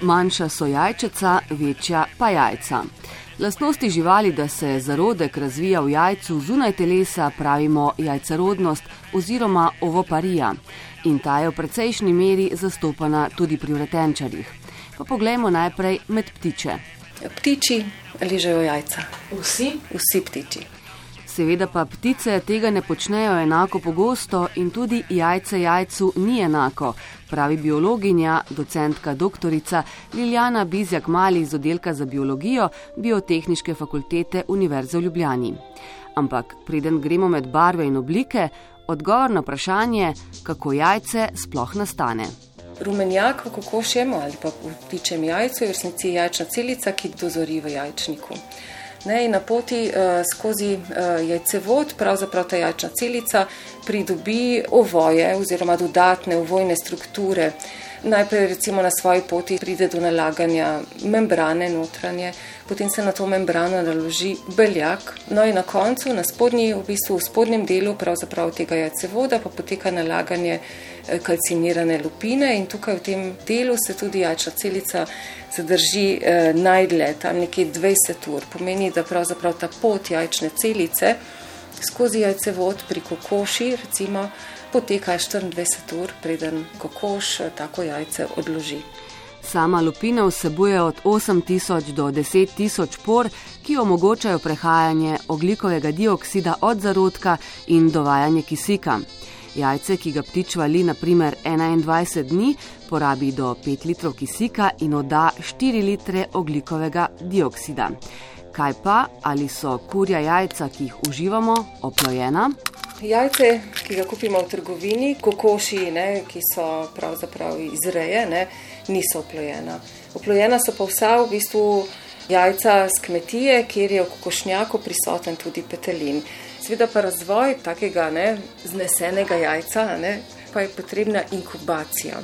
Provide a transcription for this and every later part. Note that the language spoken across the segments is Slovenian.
Manjša so jajčeca, večja pa jajca. Lastnosti živali, da se zarodek razvija v jajcu zunaj telesa, pravimo jajcerodnost oziroma ovoparija. In ta je v precejšnji meri zastopana tudi pri vretenčarjih. Pa poglejmo najprej med ptiče. Ptiči ležejo jajca. Vsi? Vsi ptiči. Seveda pa ptice tega ne počnejo enako pogosto in tudi jajce jajcu ni enako, pravi biologinja, docentka doktorica Liljana Bizjak Mali iz oddelka za biologijo Biotehniške fakultete Univerze v Ljubljani. Ampak preden gremo med barve in oblike, odgovor na vprašanje, kako jajce sploh nastane. Rumenjak v kokošjem ali pa v ptičjem jajcu je v resnici jajčna celica, ki dozori v jajčniku. Ne, na poti uh, skozi uh, jajcevod, pravzaprav ta jajčna celica pridobi ovoje oziroma dodatne ovojne strukture. Najprej recimo na svoji poti pride do nalaganja membrane notranje, potem se na to membrano naloži beljak, no in na koncu, na spodnji, v bistvu v spodnjem delu pravzaprav tega jajcevoda pa poteka nalaganje eh, kalcinirane lupine in tukaj v tem delu se tudi jajčna celica zadrži eh, najdlje, tam nekje 20 ur. Pomeni, da pravzaprav ta pot jajčne celice skozi jajcevod pri kokoši recimo poteka 24 ur, preden kokoš tako jajce odloži. Sama lupina vsebuje od 8000 do 10000 por, ki omogočajo prehajanje oglikovega dioksida od zarodka in dovajanje kisika. Jajce, ki ga ptič vali naprimer 21 dni, porabi do 5 litrov kisika in odda 4 litre oglikovega dioksida. Kaj pa, ali so kurja jajca, ki jih uživamo, oplojena? Jajce, ki ga kupimo v trgovini, kokoši, ne, ki so pravzaprav izreje, ne, niso oplojena. Oplojena so pa vsa v bistvu jajca z kmetije, kjer je v kokošnjaku prisoten tudi petelin. Sveda pa razvoj takega ne, znesenega jajca ne, pa je potrebna inkubacija.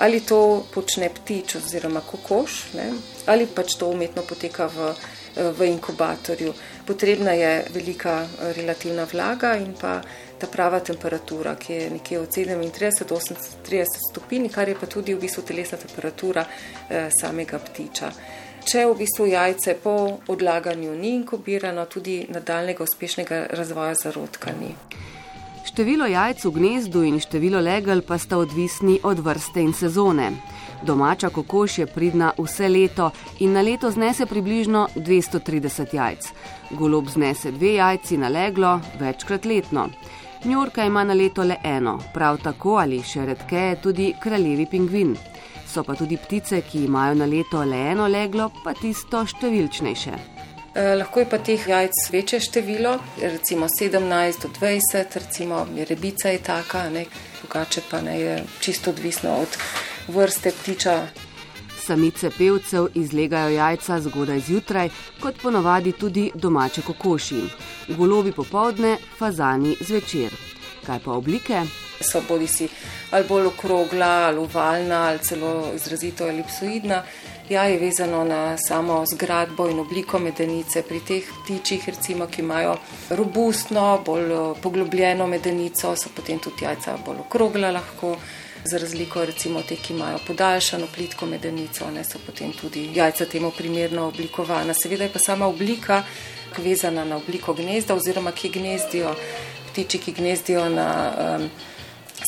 Ali to počne ptič oziroma kokoš, ne, ali pač to umetno poteka v v inkubatorju. Potrebna je velika eh, relativna vlaga in pa ta prava temperatura, ki je nekje od 37 do 38 stopinj, kar je pa tudi v bistvu telesna temperatura eh, samega ptiča. Če v bistvu jajce po odlaganju ni inkubirano, tudi nadaljnega uspešnega razvoja zarodka ni. Število jajc v gnezdu in število legel pa sta odvisni od vrste in sezone. Domača kokoš je pridna vse leto in na leto znese približno 230 jajc. Golob znese dve jajci na leglo večkrat letno. Njurka ima na leto le eno, prav tako ali še redkeje tudi kraljevi pingvin. So pa tudi ptice, ki imajo na leto le eno leglo, pa tisto številčnejše. Eh, lahko je pa teh jajc večje število, recimo 17 do 20, recimo rebica je taka, ne, drugače pa ne je čisto odvisno od vrste ptiča. Samice pevcev izlegajo jajca zgodaj zjutraj, kot ponavadi tudi domače kokoši. Golobi popovdne, fazani zvečer. Kaj pa oblike? So bodi si ali bolj okrogla, ali ovalna, ali celo izrazito elipsoidna. Ja, je vezano na samo zgradbo in obliko medenice. Pri teh ptičih, recimo, ki imajo robustno, bolj poglobljeno medenico, so potem tudi jajca bolj okrogla lahko za razliko recimo teh, ki imajo podaljšano plitko medenico, ne so potem tudi jajca temu primerno oblikovana. Seveda je pa sama oblika vezana na obliko gnezda oziroma ki gnezdijo, ptiči, ki gnezdijo na um,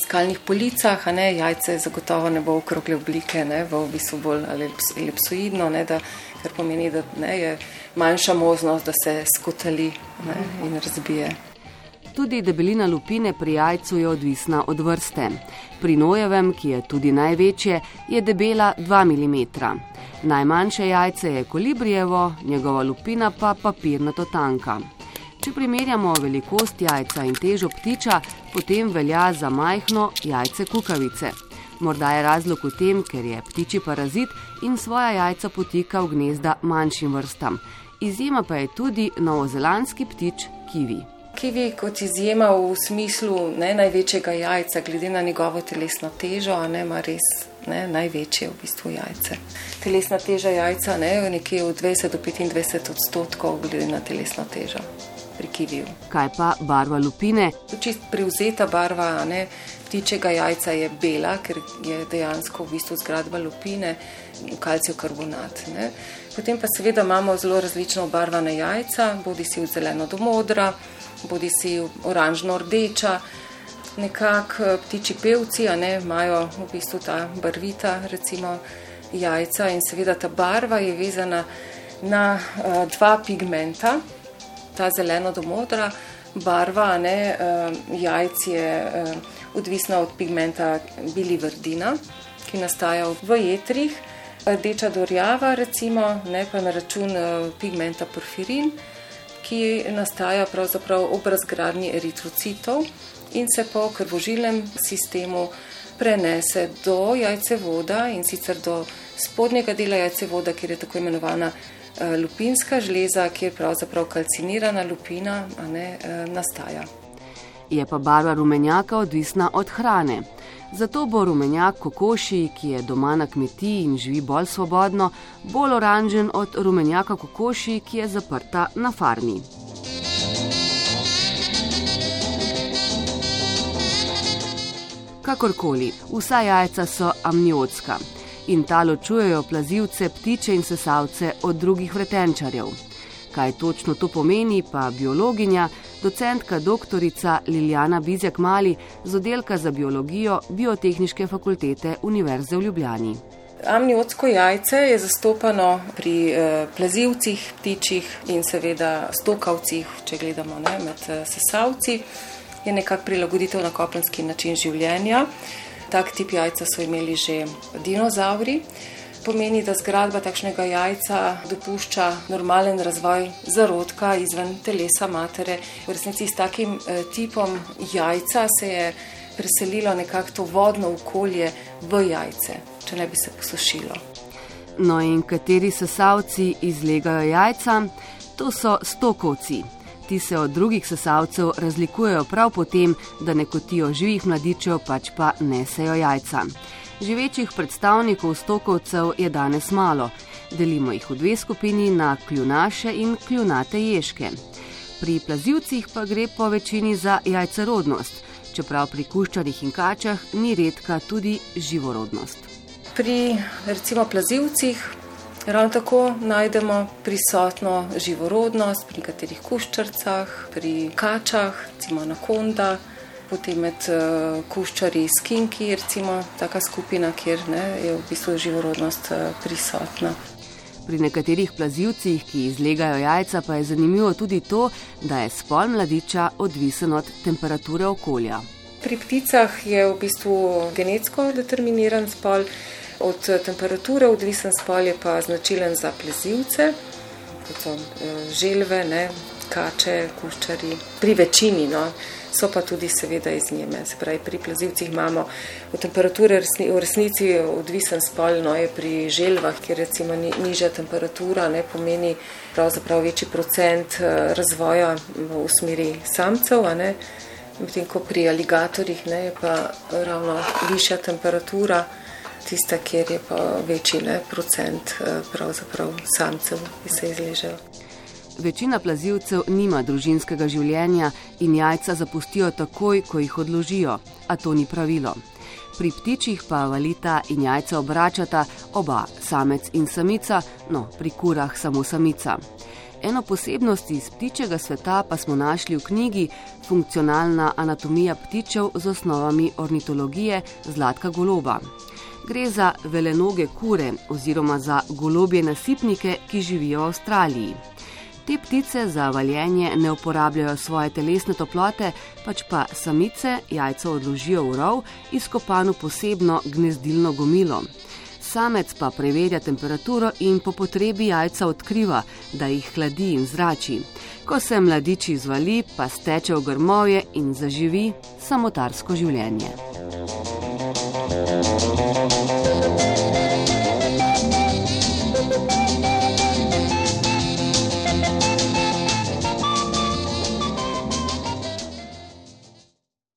skalnih policah, a ne jajce zagotovo ne bo okrogle oblike, ne bo v bistvu bolj elipsoidno, ne, da, kar pomeni, da ne, je manjša možnost, da se skotali ne, in razbije. Tudi debelina lupine pri jajcu je odvisna od vrste. Pri nojevem, ki je tudi največje, je debela 2 mm. Najmanjše jajce je kolibrijevo, njegova lupina pa papirnato tanka. Če primerjamo velikost jajca in težo ptiča, potem velja za majhno jajce kukavice. Morda je razlog v tem, ker je ptiči parazit in svoja jajca potika v gnezda manjšim vrstam. Izjema pa je tudi novozelandski ptič kiwi. Kivi kot izjema v smislu ne, največjega jajca, glede na njegovo telesno težo, a ne ima res ne, največje v bistvu jajce. Telesna teža jajca ne, je nekje od 20 do 25 odstotkov glede na telesno težo. pri kiviju. Kaj pa barva lupine? Čist prevzeta barva ne, ptičjega jajca je bela, ker je dejansko v bistvu zgradba lupine, kalcijev karbonat. Ne. Potem pa seveda imamo zelo različno obarvane jajca, bodi si od zeleno do modra, bodi si oranžno-rdeča. Nekako eh, ptiči pevci imajo v bistvu ta barvita recimo, jajca in seveda ta barva je vezana na uh, dva pigmenta, ta zeleno do modra barva, ne, uh, jajc je uh, odvisna od pigmenta bilivrdina, ki nastaja v jetrih, rdeča dorjava recimo, ne pa na račun uh, pigmenta porfirin, ki nastaja pravzaprav ob razgradnji eritrocitov in se po krvožilnem sistemu prenese do jajcevoda in sicer do spodnjega dela jajcevoda, kjer je tako imenovana Eh, lupinska žleza, kjer pravzaprav kalcinirana lupina ne, eh, nastaja. Je pa barva rumenjaka odvisna od hrane. Zato bo rumenjak kokoši, ki je doma na kmetiji in živi bolj svobodno, bolj oranžen od rumenjaka kokoši, ki je zaprta na farmi. Kakorkoli, vsa jajca so amniotska in ta ločujejo plazivce, ptiče in sesalce od drugih vretenčarjev. Kaj točno to pomeni, pa biologinja, docentka doktorica Liljana Bizjak Mali z oddelka za biologijo Biotehničke fakultete Univerze v Ljubljani. Amniotsko jajce je zastopano pri eh, plazivcih, ptičih in seveda stokavcih, če gledamo ne, med eh, sesalci, je nekak prilagoditev na kopenski način življenja. Tak tip jajca so imeli že dinozauri. Pomeni, da zgradba takšnega jajca dopušča normalen razvoj zarodka izven telesa matere. V resnici s takim eh, tipom jajca se je preselilo nekako to vodno okolje v jajce, če ne bi se posušilo. No in kateri sesalci izlegajo jajca? To so stokovci. Ti se od drugih sesalcev razlikujejo prav po tem, da ne kotijo živih mladičev, pač pa nesejo jajca. Živečih predstavnikov stokovcev je danes malo. Delimo jih v dve skupini na kljunaše in kljunate ježke. Pri plazivcih pa gre po večini za jajcerodnost, čeprav pri kuščarjih in kačah ni redka tudi živorodnost. Pri recimo plazivcih Ravno tako najdemo prisotno živorodnost pri nekaterih kuščarcah, pri kačah, recimo anakonda, potem med uh, kuščari skinki, recimo taka skupina, kjer ne, je v bistvu živorodnost uh, prisotna. Pri nekaterih plazivcih, ki izlegajo jajca, pa je zanimivo tudi to, da je spol mladiča odvisen od temperature okolja. Pri pticah je v bistvu genetsko determiniran spol. Od eh, temperature odvisen spol je pa značilen za plezivce, kot so eh, želve, ne, kače, kuščari, pri večini. No. So pa tudi seveda izjeme. Se pravi, pri plazivcih imamo temperature v resnici odvisen spol, no je pri želvah, kjer recimo ni, nižja temperatura, ne pomeni pravzaprav večji procent eh, razvoja v smeri samcev, medtem ko pri aligatorjih ne, je pa ravno višja temperatura tista, kjer je pa večji ne, procent eh, samcev, ki se izležejo. Večina plazivcev nima družinskega življenja in jajca zapustijo takoj, ko jih odložijo, a to ni pravilo. Pri ptičih pa valita in jajca obračata oba, samec in samica, no, pri kurah samo samica. Eno posebnost iz ptičjega sveta pa smo našli v knjigi Funkcionalna anatomija ptičev z osnovami ornitologije Zlatka Goloba. Gre za velenoge kure oziroma za golobje nasipnike, ki živijo v Avstraliji. Te ptice za valjenje ne uporabljajo svoje telesne toplote, pač pa samice jajca odložijo v rov, izkopano posebno gnezdilno gomilo. Samec pa preverja temperaturo in po potrebi jajca odkriva, da jih hladi in zrači. Ko se mladiči izvali, pa steče v grmovje in zaživi samotarsko življenje. Thank you.